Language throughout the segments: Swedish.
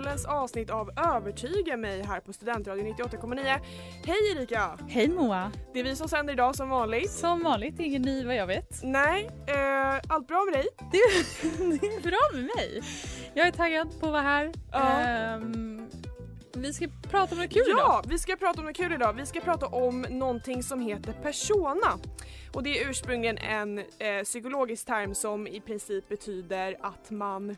kvällens avsnitt av Övertyga mig här på Studentradion 98,9. Hej Erika! Hej Moa! Det är vi som sänder idag som vanligt. Som vanligt, ingen ny vad jag vet. Nej, eh, allt bra med dig? Det, det är bra med mig. Jag är taggad på att vara här. Ja. Ehm, vi ska prata om något kul idag. Ja, vi ska prata om något kul idag. Vi ska prata om någonting som heter persona. Och det är ursprungligen en eh, psykologisk term som i princip betyder att man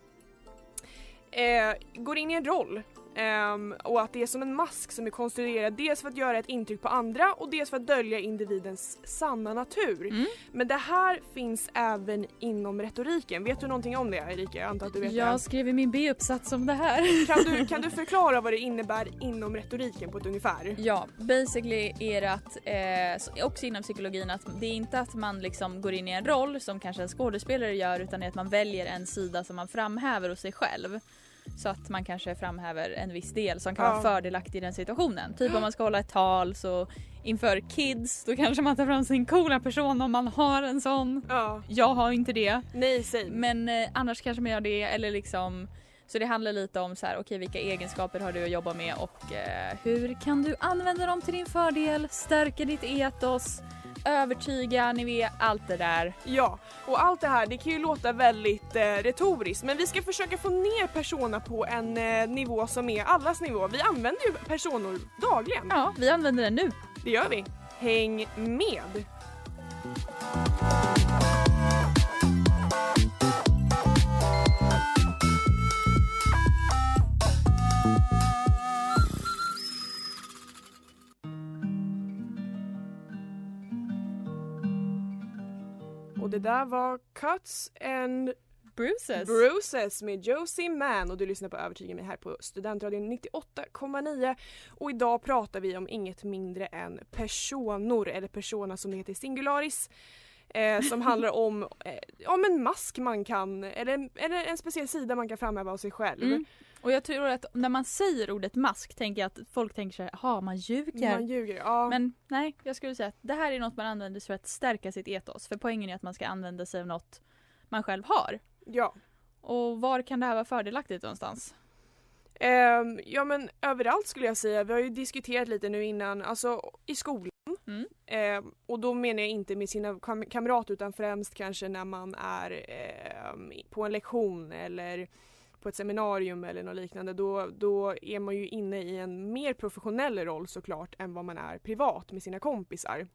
eh, går in i en roll. Ehm, och att det är som en mask som är konstruerad dels för att göra ett intryck på andra och dels för att dölja individens sanna natur. Mm. Men det här finns även inom retoriken. Vet du någonting om det Erika? Jag antar att du vet Jag det. skrev min B-uppsats om det här. Kan du, kan du förklara vad det innebär inom retoriken på ett ungefär? Ja, basically är det att, eh, så- också inom psykologin, att det är inte att man liksom går in i en roll som kanske en skådespelare gör utan är att man väljer en sida som man framhäver hos sig själv. Så att man kanske framhäver en viss del som kan Ja. vara fördelaktig i den situationen. Typ om man ska hålla ett tal så inför kids då kanske man tar fram sin coola person om man har en sån. Ja. Jag har inte det. Nej, säg. Men eh, annars kanske man gör det eller liksom så det handlar lite om så här, okej vilka egenskaper har du att jobba med och eh, hur kan du använda dem till din fördel, stärka ditt etos, övertyga, ni vet allt det där. Ja, och allt det här det kan ju låta väldigt eh, retoriskt men vi ska försöka få ner persona på en eh, nivå som är allas nivå. Vi använder ju personor dagligen. Ja, vi använder den nu. Det gör vi. Häng med! Och det där var Cuts and Bruises. Bruises med Josie Mann och du lyssnar på Övertyga mig här på Studentradion 98,9 och idag pratar vi om inget mindre än personor eller persona som det heter singularis eh, som handlar om, eh, om en mask man kan eller, eller en speciell sida man kan framhäva av sig själv. Mm. Och jag tror att när man säger ordet mask tänker jag att folk tänker sig, jaha man ljuger. Man ljuger, ja. Men nej, jag skulle säga att det här är något man använder för att stärka sitt etos. För poängen är att man ska använda sig av något man själv har. ja. Och var kan det här vara fördelaktigt någonstans? Ehm, ja men överallt skulle jag säga. Vi har ju diskuterat lite nu innan, alltså i skolan. Mm. Ehm, och då menar jag inte med sina kam- kamrater utan främst kanske när man är ehm, på en lektion eller på ett seminarium eller något liknande. Då, då är man ju inne i en mer professionell roll såklart än vad man är privat med sina kompisar.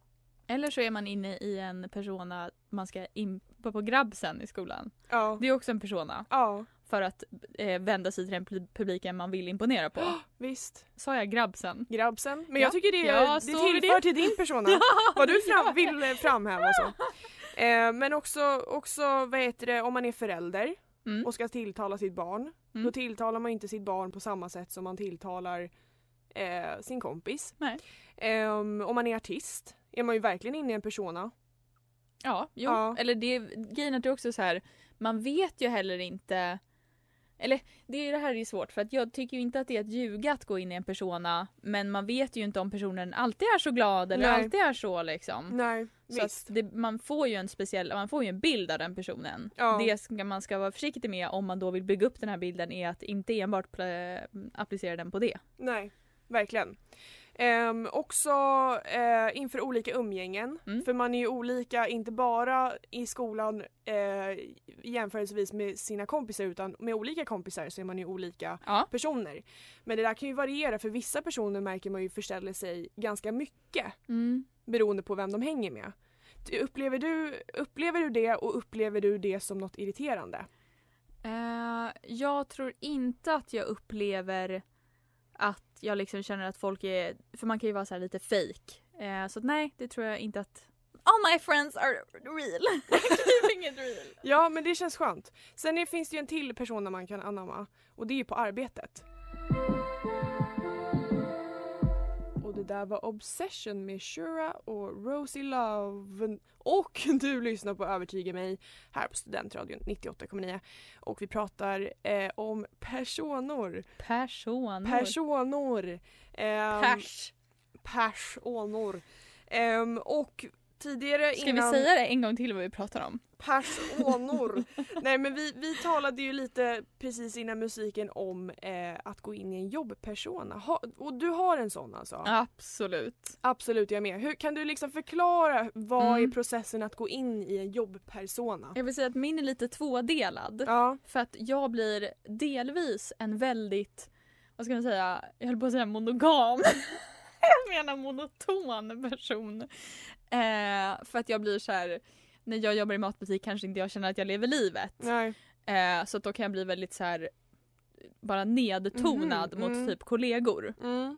Eller så är man inne i en persona man ska in på, grabbsen i skolan. Ja. Det är också en persona. Ja, För att eh, vända sig till den pu- publiken man vill imponera på. visst. Sa jag grabbsen? Grabbsen. Men Ja. jag tycker det, Ja, det det? till din persona. vad du fram, vill eh, framhäva och så. Eh, men också, också vad heter det, om man är förälder Mm. och ska tilltala sitt barn. Mm. Då tilltalar man inte sitt barn på samma sätt som man tilltalar eh, sin kompis. Ehm, om man är artist är man ju verkligen inne i en persona. Ja, jo. Ja. Eller det, grejen är också så här, man vet ju heller inte eller det, är det här är ju svårt för att jag tycker ju inte att det är att ljuga att gå in i en persona men man vet ju inte om personen alltid är så glad eller Nej. alltid är så liksom. Nej, Så visst. det, man får ju en speciell, man får ju en bild av den personen. Ja. Det ska, man ska vara försiktig med om man då vill bygga upp den här bilden är att inte enbart pl- applicera den på det. Nej, verkligen. Ehm, också eh, inför olika umgängen. Mm. För man är ju olika, inte bara i skolan eh, jämförelsevis med sina kompisar utan med olika kompisar så är man ju olika Ja. personer. Men det där kan ju variera för vissa personer märker man ju förställer sig ganska mycket Mm. beroende på vem de hänger med. Upplever du, upplever du det och upplever du det som något irriterande? Eh, jag tror inte att jag upplever att jag liksom känner att folk är, för man kan ju vara så här lite fake. Eh, så att nej, det tror jag inte att All my friends are real. Keeping it real. Ja men det känns skönt. Sen är, finns det ju en till person man kan anamma och det är ju på arbetet. Där var Obsession med Shura och Rosie Love. Och du lyssnar på Övertyga mig här på Studentradion 98,9. Och vi pratar eh, om personor. Personer. Personor. Ehm, Pers. Personor. Ehm, och tidigare Ska innan... vi säga det en gång till vad vi pratar om? Personor. Nej men vi, vi talade ju lite precis innan musiken om eh, att gå in i en jobbpersona. Ha, och du har en sån alltså? Absolut. Absolut, jag med. Hur, kan du liksom förklara vad Mm. är processen att gå in i en jobbpersona? Jag vill säga att min är lite tvådelad. Ja, För att jag blir delvis en väldigt, vad ska man säga, jag höll på att säga monogam. menar monoton person. Eh, för att jag blir så här, när jag jobbar i matbutik kanske inte jag känner att jag lever livet. Eh, så att då kan jag bli väldigt så här bara nedtonad Mhm, mot mm. typ kollegor. Mm.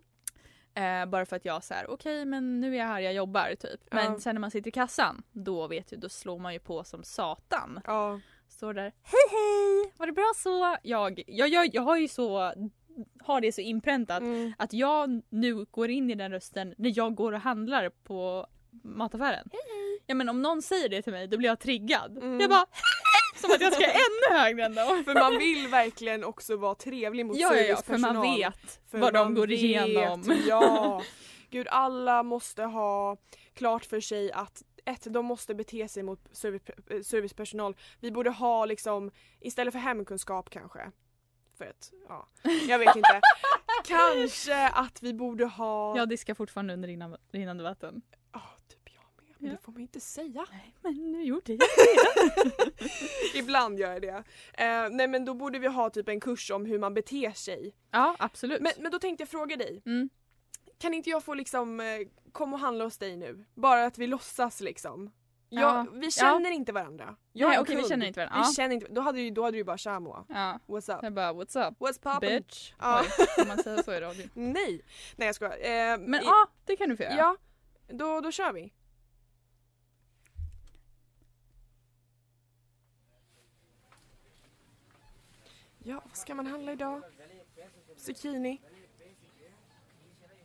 Eh, bara för att jag så här, okej men nu är jag här, jag jobbar typ. Men Ja. sen när man sitter i kassan, då vet ju, då slår man ju på som satan. Ja. Står där, hej hej, var det bra så? Jag, jag, jag, jag har ju så, har det så inpräntat Mm. att jag nu går in i den rösten när jag går och handlar på mataffären. Hej. Ja men om någon säger det till mig då blir jag triggad. Mm. Jag bara som att jag ska ännu högre än dem. För man vill verkligen också vara trevlig mot Ja, ja, ja, för servicepersonal. man vet För vad de man går vet, igenom. Ja. Gud, alla måste ha klart för sig att ett, de måste bete sig mot service, servicepersonal. Vi borde ha liksom, istället för hemkunskap kanske. För att, ja, jag vet inte. kanske att vi borde ha... Jag diskar fortfarande under rinnande, rinnande vatten. Ja, typ jag med. Men Ja. det får man inte säga. Nej men nu gjorde jag Ibland gör jag det. Eh, nej men då borde vi ha typ en kurs om hur man beter sig. Ja absolut. Men, men då tänkte jag fråga dig. mm. Kan inte jag få liksom eh, komma och handla hos dig nu? Bara att vi låtsas liksom. Ja. Vi känner inte varandra. Jag Nej okej vi känner inte varandra. Vi känner inte, då hade du, då hade du bara tja Moa. ja. What's up? Jag bara what's up What's poppin'? bitch. Ja. Får man säga så i radio? Nej! Nej jag skojar. Eh, Men ja det kan du få göra. Ja, då, då kör vi. Ja, vad ska man handla idag? Zucchini.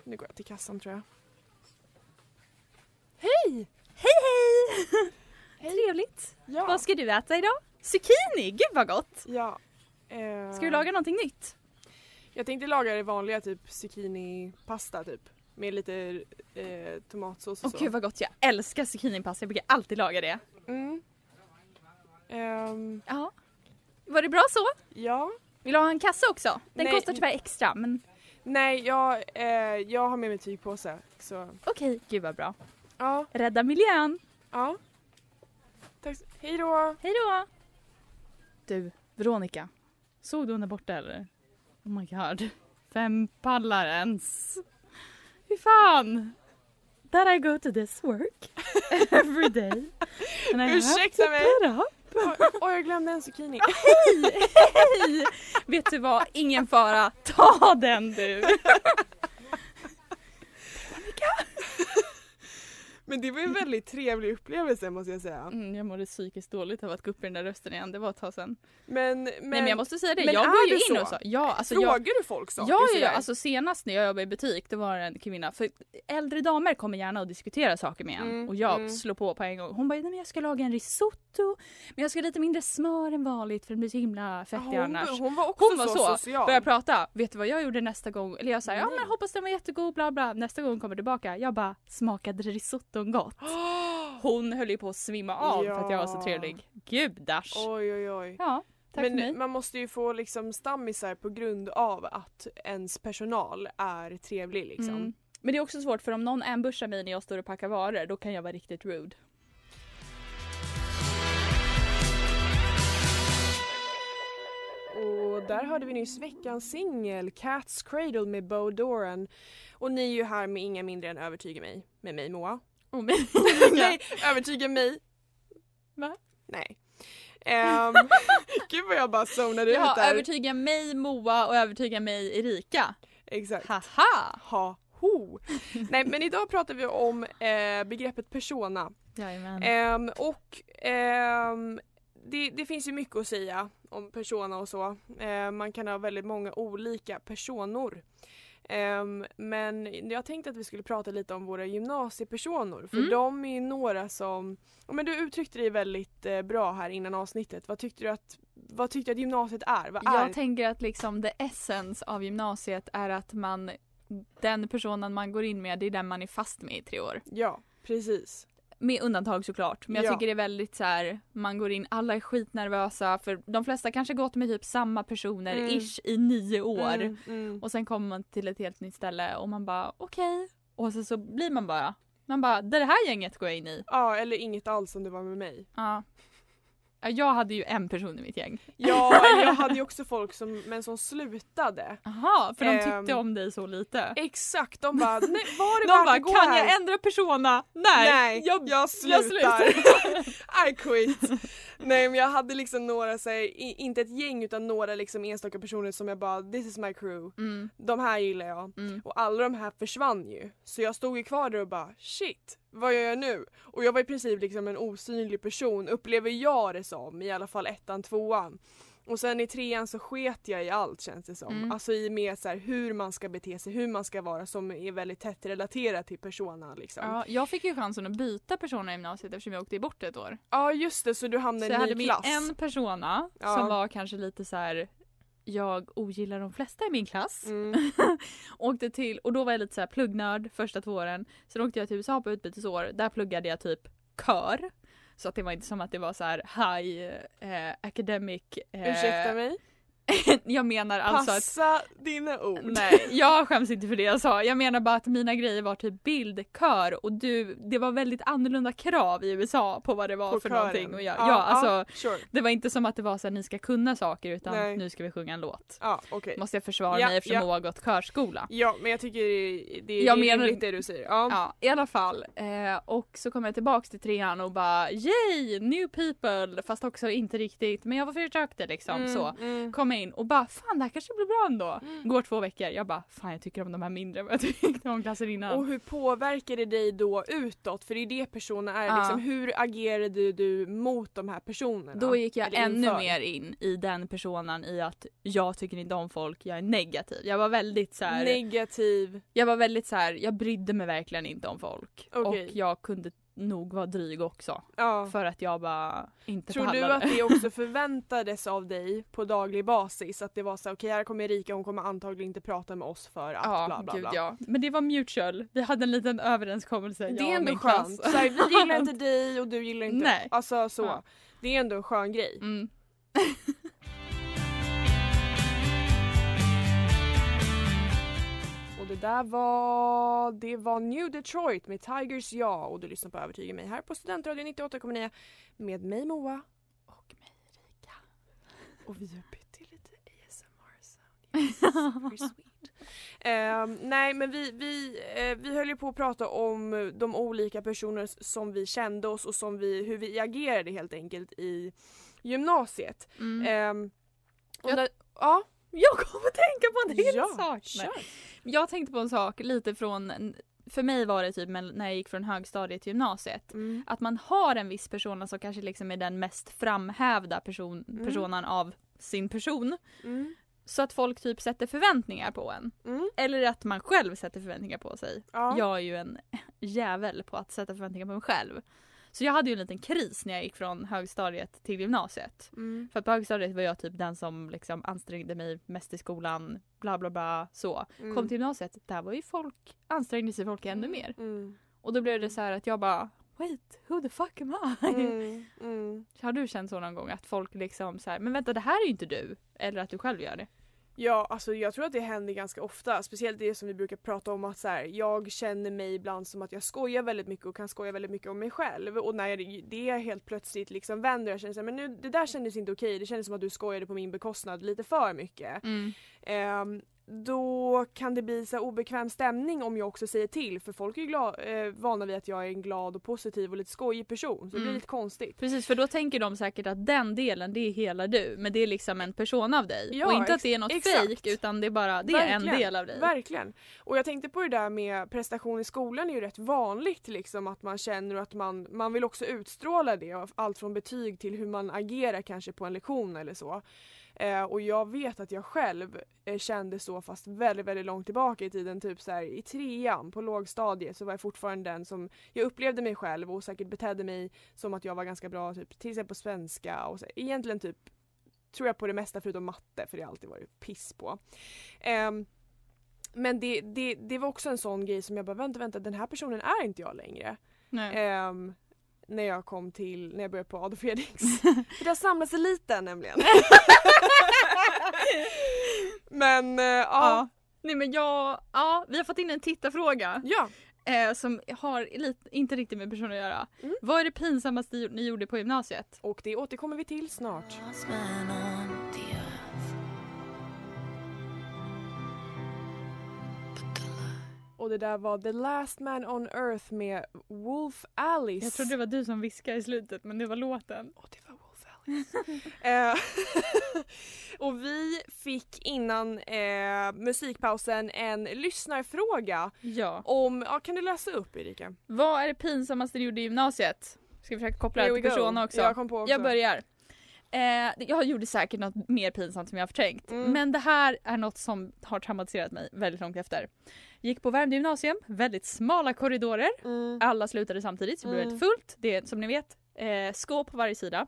Nu går jag till kassan tror jag. Hej! Trevligt. Ja. Vad ska du äta idag? Zucchini, gud vad gott! Ja. Eh, Ska du laga någonting nytt? Jag tänkte laga det vanliga typ zucchini-pasta typ. Med lite eh, tomatsås och Åh så. gud vad gott, jag älskar zucchinipasta, jag brukar alltid laga det. Mm. Ehm, Ja. Var det bra så? ja. Vill du ha en kasse också? Den Nej. kostar tyvärr extra men Nej, jag, eh, jag har med mig tygpåse. Så okej, gud vad bra. ja, Rädda miljön. Ja. Tack. Hej då! Hej då! Du, Veronica. Såg du där borta eller? Oh my god. Fem pallar ens. Fy fan! That I go to this work every day. And I have Ursäkta to mig. oj, jag glömde en zucchini. Hej! Hej! Vet du vad? Ingen fara. Ta den du! Men det var en väldigt trevlig upplevelse måste jag säga. Mm, jag mådde psykiskt dåligt av att gå upp i den där rösten igen. Det var ett tag sedan. Men, men, Nej men jag måste säga det, jag går ju det in så? och så. Ja, alltså frågar jag, du folk saker Ja, ja, ja, alltså senast när jag jobbade i butik det var en kvinna, för äldre damer kommer gärna och diskutera saker med en Mm, och jag mm. slår på på en gång. Hon bara, nej men jag ska laga en risotto men jag ska ha lite mindre smör än vanligt för det blir så himla fettigt hon, annars. hon var också Hon var så, så, social. Började prata, vet du vad jag gjorde nästa gång? Eller jag sa ja Nej. men hoppas den var jättegod bla bla. Nästa gång kommer tillbaka, jag bara smakade risotton gott? Hon höll ju på att svimma av för att jag var så Ja. trevlig. Gudars! Oj oj oj. Ja, tack för mig. Men man måste ju få liksom stammisar på grund av att ens personal är trevlig liksom. Mm. Men det är också svårt för om någon ambushar mig när jag står och packar varor då kan jag vara riktigt rude. Och där hörde vi nyss veckans singel Cat's Cradle med Bo Doran. Och ni är ju här med inga mindre än Övertyga mig, med mig Moa. Oh, men, Nej, Övertyga mig. Va? Nej. Um, gud vad jag bara zonade ut Ja, där. övertyga mig Moa och övertyga mig Erika. Exakt. Haha! Ha, ho. Nej men idag pratar vi om eh, begreppet persona. Jajamän. Ehm, och ehm, det, det finns ju mycket att säga om persona och så. Ehm, man kan ha väldigt många olika personor. Ehm, men jag tänkte att vi skulle prata lite om våra gymnasiepersonor för Mm. de är några som, men du uttryckte dig väldigt eh, bra här innan avsnittet. Vad tyckte du att, vad tyckte du att gymnasiet är? Vad är Jag tänker att liksom the essence av gymnasiet är att man den personen man går in med det är den man är fast med i tre år. Ja, precis. Med undantag såklart. Men jag Ja. tycker det är väldigt så här, man går in, alla är skitnervösa för de flesta kanske gått med typ samma personer Mm. ish i nio år. Mm, mm. Och sen kommer man till ett helt nytt ställe och man bara okej. Och sen så blir man bara, man bara det här gänget går jag in i. Ja, eller inget alls som det var med mig. Ja. Ja, Jag hade ju en person i mitt gäng. Ja, jag hade ju också folk som, men som slutade. Jaha, för de tyckte Ehm, om dig så lite. Exakt, de bara nej, var det De bara, gå kan här? jag ändra persona? Nej, Nej, jag, jag slutar. slutar. I quit. Nej men jag hade liksom några, så här, inte ett gäng utan några liksom enstaka personer som jag bara this is my crew. Mm, De här gillar jag. mm. Och alla de här försvann ju. Så jag stod ju kvar där och bara shit, vad gör jag nu? Och jag var i princip liksom en osynlig person upplever jag det som i alla fall ettan, tvåan. Och sen i trean så sket jag i allt känns det som. Mm. Alltså i med så här, hur man ska bete sig, hur man ska vara som är väldigt tätt relaterat till persona liksom. Ja, Ja, jag fick ju chansen att byta persona i gymnasiet eftersom jag åkte bort ett år. just det, så du hamnade Så i jag en hade ny klass. en persona Ja. som var kanske lite så här. jag ogillar de flesta i min klass. Mm. åkte till, och då var jag lite så här pluggnörd första två åren. Sen åkte jag till USA på utbytesår, där pluggade jag typ kör. Så att det var inte som att det var så här high eh, academic. Eh, Ursäkta mig? jag menar alltså att Passa dina ord. Nej, jag skäms inte för det jag sa. Jag menar bara att mina grejer var typ bildkör och du, det var väldigt annorlunda krav i USA på vad det var På för kören. någonting. Och jag, ja, alltså sure. det var inte som att det var så att ni ska kunna saker utan Nej. nu ska vi sjunga en låt. Ja, okej. Måste jag försvara Ja, mig eftersom ja. Har gått körskola. Ja, men jag tycker det, Jag är menar- rimligt det du säger. Ja. Ja, i alla fall. Eh, och så kom jag tillbaks till trean och bara yay, new people! Fast också inte riktigt, men jag försökte liksom Mm, så. mm. Kom in och bara fan det här kanske blir bra ändå. Går två veckor, jag bara fan jag tycker om de här mindre än vad jag tyckte om klassen innan. Och hur påverkar det dig då utåt? För det är det personerna är. Ja. Liksom, hur agerade du mot de här personerna? Då gick jag ännu inför? mer in i den personen i att jag tycker inte om folk, jag är negativ. Jag var väldigt så här, Negativ. jag var väldigt så här, jag brydde mig verkligen inte om folk. Okej. Och jag kunde nog vara dryg också. Ja. För att jag bara inte Tror du att det också förväntades av dig på daglig basis? Att det var så okej här kommer Erika, hon kommer antagligen inte prata med oss för att Ja, bla bla gud bla. ja. Men det var mutual. Vi hade en liten överenskommelse, Det är ändå skönt. Så här, vi gillar inte dig och du gillar inte Nej. Alltså så. Ja. Det är ändå en skön grej. Mm. det där var, det var New Detroit med Tigers ja och du lyssnar på Övertyga mig här på Studentradion 98,9 med mig Moa Och mig Erika. och vi har bytt till lite ASMR sound. Yes, very sweet. Ehm, nej men vi, vi, eh, vi höll ju på att prata om de olika personer som vi kände oss och som vi, hur vi agerade helt enkelt i gymnasiet. Mm. Ehm, och Jag- när, ja, Jag kom att tänka på en till ja, sak. Jag tänkte på en sak lite från för mig var det typ när jag gick från högstadiet till gymnasiet. Mm. Att man har en viss persona som kanske liksom är den mest framhävda person, Mm. personan av sin person. Mm. Så att folk typ sätter förväntningar på en. Mm. Eller att man själv sätter förväntningar på sig. Ja. Jag är ju en jävel på att sätta förväntningar på mig själv. Så jag hade ju en liten kris när jag gick från högstadiet till gymnasiet. Mm. För på högstadiet var jag typ den som liksom ansträngde mig mest i skolan, bla bla bla så. Mm. Kom till gymnasiet, där var ju folk, ansträngde sig folk ännu mer. Mm. Och då blev det så här att jag bara Wait, who the fuck am I? Mm. Mm. Har du känt så någon gång att folk liksom så här, men vänta det här är ju inte du. Eller att du själv gör det. Ja, alltså jag tror att det händer ganska ofta. Speciellt det som vi brukar prata om att så här, jag känner mig ibland som att jag skojar väldigt mycket och kan skoja väldigt mycket om mig själv. Och när det, det helt plötsligt liksom vänder och jag känner så här, men nu, det där kändes inte okej. Det kändes som att du skojade på min bekostnad lite för mycket. Ehm, då kan det bli så obekväm stämning om jag också säger till för folk är ju gla- eh, vana vid att jag är en glad och positiv och lite skojig person så det blir Mm. lite konstigt. Precis för då tänker de säkert att den delen det är hela du men det är liksom en person av dig. Ja, och inte att det är något exakt. fejk utan det är bara det är en del av dig. Verkligen. Och jag tänkte på det där med prestation i skolan är ju rätt vanligt liksom att man känner att man, man vill också utstråla det. Allt från betyg till hur man agerar kanske på en lektion eller så. Eh, och jag vet att jag själv eh, kände så fast väldigt, väldigt långt tillbaka i tiden. Typ så här, i trean på lågstadiet så var jag fortfarande den som jag upplevde mig själv och säkert betedde mig som att jag var ganska bra typ, till exempel på svenska och så, egentligen typ tror jag på det mesta förutom matte för det har alltid varit piss på. Ehm, men det, det, det var också en sån grej som jag bara vänta vänta den här personen är inte jag längre. Nej. När jag kom till, när jag började på Adolf Fredriks. För där samlas eliten nämligen. men eh, ja. ja. Nej men jag, ja vi har fått in en tittarfråga Ja. eh, som har lite, inte riktigt med personer att göra. Mm. Vad är det pinsammaste ni gjorde på gymnasiet? Och det återkommer vi till snart. Och det där var The Last Man on Earth med Wolf Alice. Jag trodde det var du som viskade i slutet men det var låten. Och det var Wolf Alice. Eh, och vi fick innan eh, musikpausen en lyssnarfråga Ja. om, ja, kan du läsa upp Erika? Vad är det pinsammaste du gjorde i gymnasiet? Ska vi försöka koppla det till persona också? Jag kom på också. Jag börjar. Eh, jag gjorde säkert något mer pinsamt som jag har förträngt. Mm. Men det här är något som har traumatiserat mig väldigt långt efter. Gick på Värmdö gymnasium, väldigt smala korridorer. Mm. Alla slutade samtidigt så det blev Mm. väldigt fullt. Det är som ni vet eh, skåp på varje sida.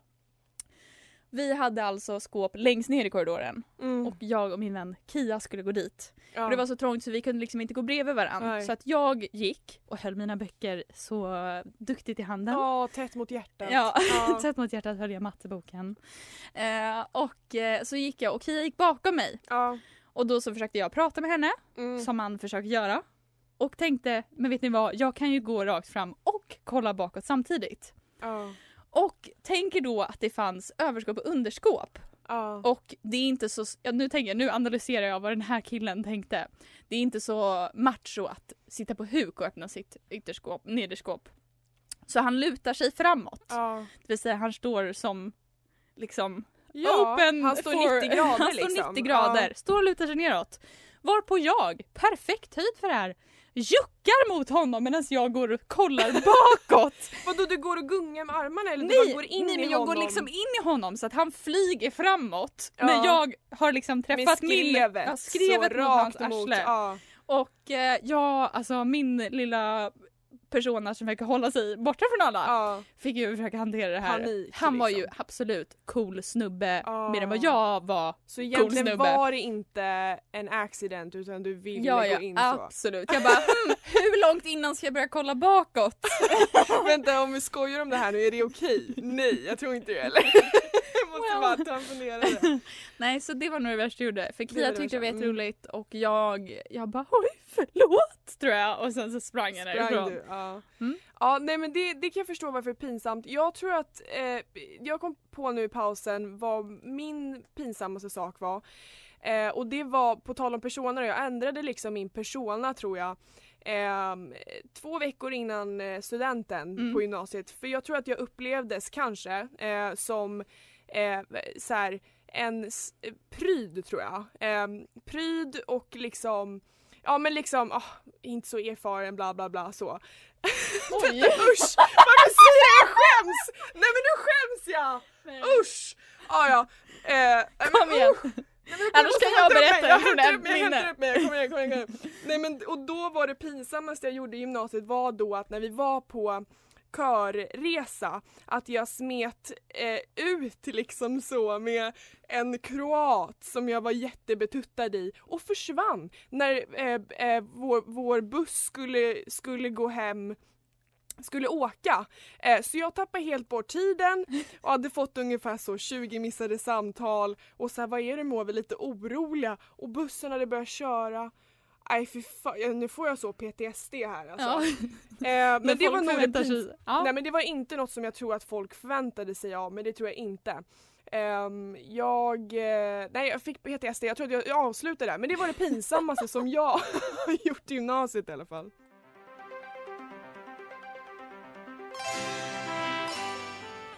Vi hade alltså skåp längst ner i korridoren Mm. och jag och min vän Kia skulle gå dit. ja. Och det var så trångt så vi kunde liksom inte gå bredvid varandra. Nej. Så att jag gick och höll mina böcker så duktigt i handen. Ja, tätt mot hjärtat. Ja, Ja. tätt mot hjärtat höll jag matteboken. Eh, och eh, så gick jag och Kia gick bakom mig. ja. Och då så försökte jag prata med henne, Mm. som man försöker göra. Och tänkte, men vet ni vad, jag kan ju gå rakt fram och kolla bakåt samtidigt. ja. Och tänker då att det fanns överskåp och underskåp. ja. Och det är inte så, ja, nu tänker jag, nu analyserar jag vad den här killen tänkte. Det är inte så macho att sitta på huk och öppna sitt ytterskåp, nederskåp. Så han lutar sig framåt. ja. Det vill säga han står som liksom Ja, open han står for, 90 grader Han står liksom. 90 grader, står och lutar sig neråt. Varpå jag, perfekt höjd för det här, juckar mot honom medan jag går och kollar bakåt. Vadå du går och gungar med armarna eller du nej, bara går in nej men jag honom? går liksom in i honom så att han flyger framåt. Ja. Men jag har liksom med träffat min... skrevet, Ja, skrevet så mot hans rakt emot. arsle. Ja. Och eh, ja, alltså min lilla persona som försöker hålla sig borta från alla Ja. fick ju försöka hantera det här. Panik, han var ju liksom. absolut cool snubbe Ja. mer än vad jag var. Så egentligen snubbe. var det inte en accident utan du ville Ja, gå ja in så. absolut. Jag bara hmm, hur långt innan ska jag börja kolla bakåt? Vänta om vi skojar om det här nu, är det okej? Nej, jag tror inte det eller? jag måste Well. bara en funderare. Nej så det var nog det värsta jag gjorde. För Det Kia det tyckte det var värsta. jätteroligt och jag, jag bara oj förlåt tror jag och sen så sprang jag Sprang därifrån. du? Ja. Mm. ja nej men det, det kan jag förstå varför det är pinsamt. Jag tror att, eh, jag kom på nu i pausen vad min pinsammaste sak var. Eh, och det var, på tal om personer, jag ändrade liksom min persona tror jag. ehm, två veckor innan eh, studenten Mm. på gymnasiet. För jag tror att jag upplevdes kanske eh, som eh, så här, en s- pryd tror jag. Eh, pryd och liksom ja men liksom, ah, inte så erfaren bla bla bla så. Oj! Usch! Varför säger jag jag skäms? Nej men nu skäms jag! Usch! Ah, ja. Eh, Kom men, igen. usch. Nej, men Annars kan jag upp berätta. Jag hämtar upp mig, jag hämtar upp mig. Kom igen, kom igen, kom igen. Nej men och då var det pinsammaste jag gjorde i gymnasiet var då att när vi var på körresa att jag smet eh, ut liksom så med en kroat som jag var jättebetuttad i och försvann när eh, eh, vår, vår buss skulle, skulle gå hem skulle åka. Eh, så jag tappade helt bort tiden och hade fått ungefär så 20 missade samtal och så här, vad är det Moa, vi är lite oroliga och bussen hade börjat köra. Nej fy fan, nu får jag så PTSD här alltså. Ja. Eh, men det var nog sig- ja. Nej men det var inte något som jag tror att folk förväntade sig av men det tror jag inte. Ehm, jag, eh, nej jag fick PTSD, jag tror att jag avslutade där men det var det pinsammaste som jag har gjort i gymnasiet i alla fall.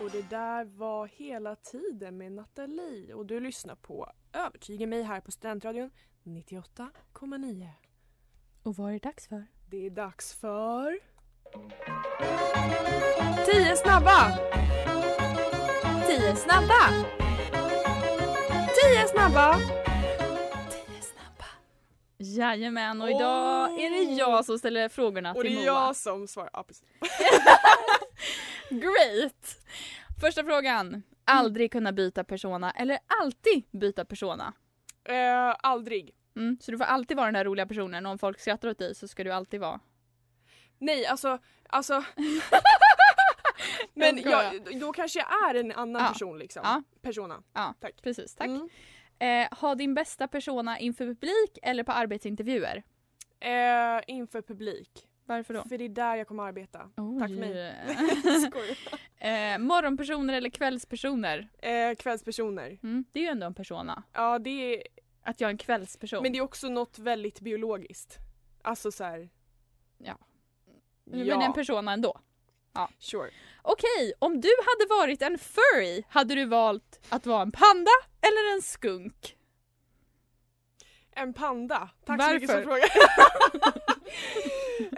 Och det där var hela tiden med Nathalie och du lyssnar på Övertyga mig här på Studentradion 98,9. Och vad är det dags för? Det är dags för... 10 snabba! 10 snabba! 10 snabba! 10 snabba! Jajamän och idag är det jag som ställer frågorna Och det till är Moa. jag som svarar. Ja, precis. Great! Första frågan. Aldrig kunna byta persona eller alltid byta persona? Eh, aldrig. Mm, så du får alltid vara den där roliga personen och om folk skrattar åt dig så ska du alltid vara. Nej, alltså... alltså Men jag, då kanske jag är en annan Ja. person liksom. Ja. Persona. Ja, Tack. precis. Tack. Mm. Eh, ha din bästa persona inför publik eller på arbetsintervjuer? Eh, inför publik. Varför då? För det är där jag kommer arbeta. Tack för mig. Eh, morgonpersoner eller kvällspersoner? Eh, kvällspersoner. Mm, det är ju ändå en persona. Ja, det är... Att jag är en kvällsperson. Men det är också något väldigt biologiskt. Alltså så här. Ja. Ja, Men en persona ändå. sure. Okej, om du hade varit en furry, hade du valt att vara en panda eller en skunk? En panda. Tack Varför? så mycket som frågar.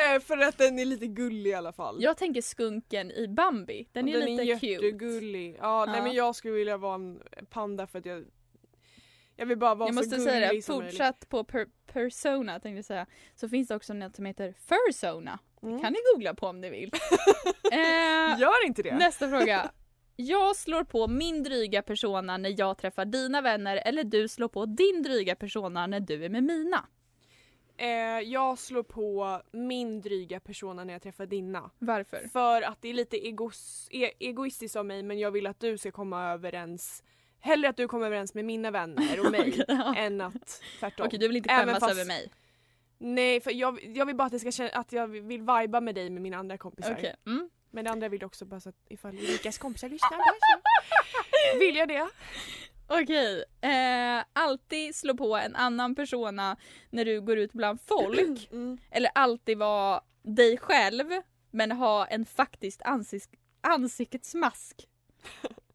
eh, för att den är lite gullig i alla fall. Jag tänker skunken i Bambi. Den är den lite är cute. jättegullig. Ja, Nej Ja. men jag skulle vilja vara en panda för att jag jag vill bara vara Jag så måste säga det, som möjligt. fortsatt på per persona tänkte jag säga, så finns det också något som heter fursona. Mm. kan ni googla på om ni vill. eh, Gör inte det. nästa fråga. Jag slår på min dryga persona när jag träffar dina vänner eller du slår på din dryga persona när du är med mina. Eh, jag slår på min dryga persona när jag träffar dina. Varför? För att det är lite egos, e egoistiskt av mig men jag vill att du ska komma överens Hellre att du kommer överens med mina vänner och mig än att tvärtom. Okej, du vill inte skämmas fast- över mig. Nej för jag, jag vill bara att det ska känna att jag vill viba med dig med mina andra kompisar. Okej. Mm. Men det andra vill också bara så att ifall Erikas kompisar lyssnar så vill jag det. Okej, eh, alltid slå på en annan persona när du går ut bland folk. Mm. Eller alltid vara dig själv men ha en faktiskt ansiks- ansiktsmask.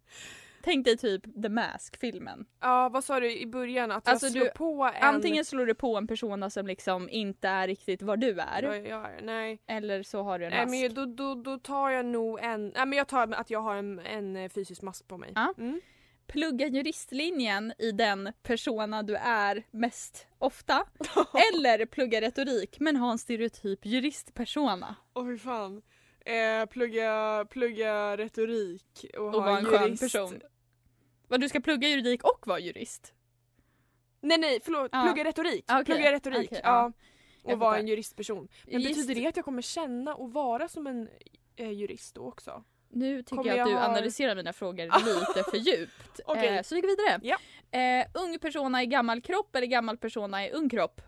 Tänk dig typ The Mask-filmen. Ja vad sa du i början? Att Alltså, jag slår du- på en... Antingen slår du på en persona som liksom inte är riktigt vad du är. Jag, jag nej. Eller så har du en Nej mask. men då, då, då tar jag nog en... Nej men jag tar att jag har en, en eh, fysisk mask på mig. Ja. Mm. Plugga juristlinjen i den persona du är mest ofta. eller plugga retorik men ha en stereotyp juristpersona. Åh fy fan. Eh, plugga, plugga retorik och, Och ha vara en skön jurist. person. Vad du ska plugga juridik och vara jurist? Nej nej förlåt, Ja. plugga retorik. Okej, Plugga retorik. okej, ja. ja. Och Jag vara en juristperson. Men Jurist- betyder det att jag kommer känna och vara som en eh, jurist då också? Nu tycker Kommer jag att jag du ha- analyserar mina frågor lite för djupt. Okej. eh, så vi går vidare. Ja. Eh, ung persona i gammal kropp eller gammal persona i ung kropp?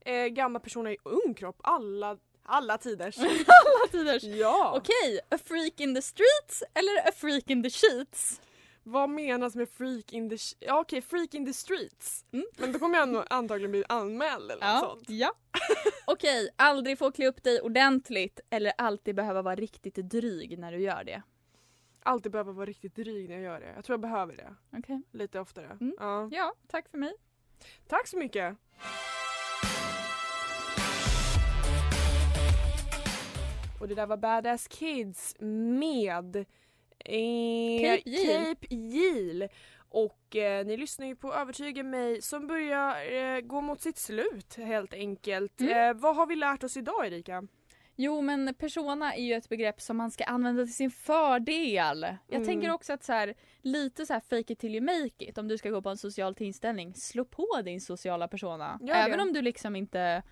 Eh, gamla personer i ung kropp, alla, alla tiders. Alla tiders. ja! Okej, a freak in the streets eller a freak in the sheets? vad menas med freak in the, ja, okay, freak in the streets? Mm. Men då kommer jag antagligen bli anmäld eller ja, något sånt. Ja. Okej, okay, aldrig få klä upp dig ordentligt eller alltid behöva vara riktigt dryg när du gör det? Alltid behöva vara riktigt dryg när jag gör det. Jag tror jag behöver det. Okay. Lite oftare. Mm. Ja. ja, tack för mig. Tack så mycket. Och det där var Badass Kids med Cape Yield. Cape Yield. Och eh, ni lyssnar ju på Övertyga mig som börjar eh, gå mot sitt slut helt enkelt. Mm. Eh, vad har vi lärt oss idag Erika? Jo men persona är ju ett begrepp som man ska använda till sin fördel. Jag Mm. tänker också att så här, lite så här fake it till you make it. Om du ska gå på en social tillställning, slå på din sociala persona. Även om du liksom inte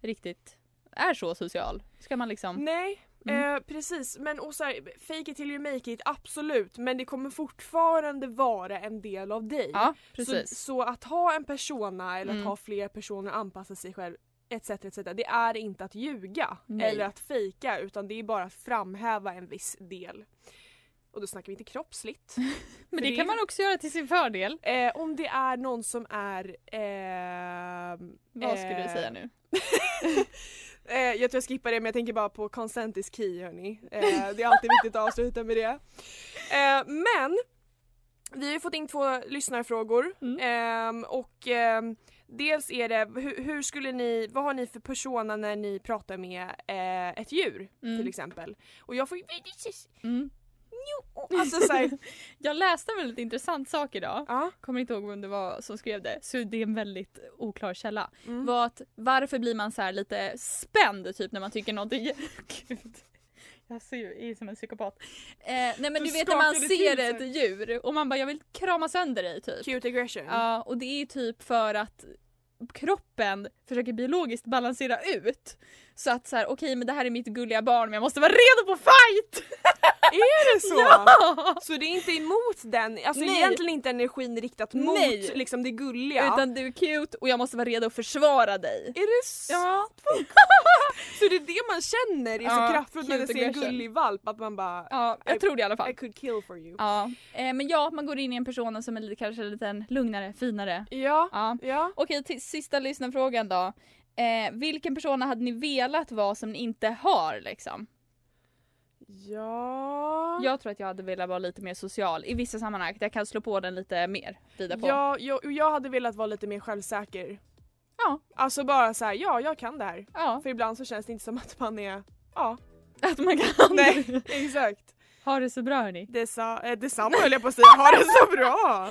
riktigt är så social. Ska man liksom... Nej, Mm. eh, precis. Men och så här, fake it till you make it, absolut. Men det kommer fortfarande vara en del av dig. Ja så, så att ha en persona eller Mm. att ha fler personer anpassa sig själv etc, etc. Det är inte att ljuga Nej. eller att fejka utan det är bara att framhäva en viss del. Och då snackar vi inte kroppsligt. Men det det- kan man också göra till sin fördel. Eh, om det är någon som är... ehm, Vad skulle du eh, säga nu? Eh, jag tror jag skippar det men jag tänker bara på consent is key hörni. Eh, det är alltid viktigt att avsluta med det. Eh, men vi har ju fått in två lyssnarfrågor Mm. Ehm, och ehm, dels är det hur, hur skulle ni, vad har ni för persona när ni pratar med eh, ett djur Mm. till exempel? Och jag får ju Mm. Alltså såhär, Jag läste en väldigt intressant sak idag. ja. Kommer inte ihåg vem det var som skrev det. Så det är en väldigt oklar källa. Mm. Var att varför blir man så här lite spänd typ när man tycker någonting Gud. Jag ser ju är som en psykopat. Eh, nej men Du du, vet när man ser ett djur och man bara jag vill krama sönder dig typ. Cute aggression. Ja och det är typ för att kroppen försöker biologiskt balansera ut. Så att så här, okej men det här är mitt gulliga barn men jag måste vara redo på fight! Är det så? Ja! Så det är inte emot den, alltså Nej. egentligen inte energin riktat mot Nej. liksom det gulliga. Utan du är cute och jag måste vara redo att försvara dig. Är det så? Ja. Så det är det man känner är så Ja, kraftfullt när man ser en gullig valp att man bara Ja, jag I- tror det i alla fall. I could kill for you. Ja, eh, men ja, man går in i en person som är lite, kanske lite en lugnare, finare. Ja. Ja. Ja. Okej, till sista lyssnarfrågan då. Eh, vilken person hade ni velat vara som ni inte har liksom? Ja. Jag tror att jag hade velat vara lite mer social i vissa sammanhang. Jag kan slå på den lite mer, på. Ja, jag, jag hade velat vara lite mer självsäker. Ja. Alltså bara så här, ja jag kan det här. Ja, För ibland så känns det inte som att man är, ja. att man kan. Nej, exakt. Ha det så bra hörni. Dessa, eh, detsamma höll jag på att säga, ha det så bra!